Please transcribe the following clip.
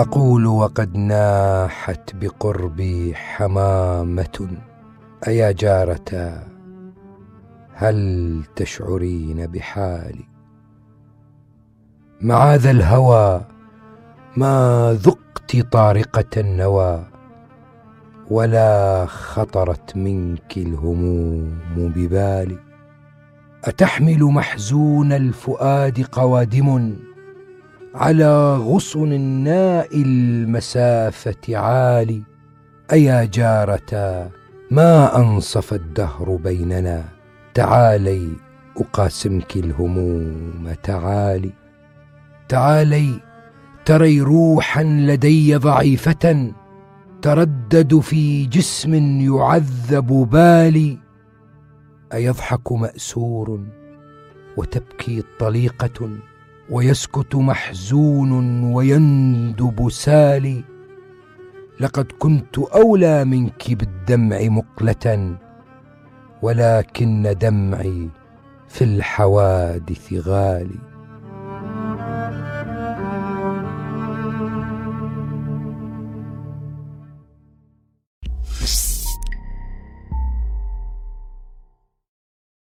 أقول وقد ناحت بقربي حمامة. أيا جارتا هل تشعرين بحالي؟ معاذ الهوى ما ذقت طارقة النوى ولا خطرت منك الهموم ببالي. أتحمل محزون الفؤاد قوادم؟ على غصن الناء المسافة عالي. أيا جارتا ما أنصف الدهر بيننا. تعالي أقاسمك الهموم تعالي. تعالي تري روحا لدي ضعيفة. تردد في جسم يعذب بالي. أيضحك مأسور وتبكي طليقة. ويسكت محزون ويندب سالي. لقد كنت أولى منك بالدمع مقلة ولكن دمعي في الحوادث غالي.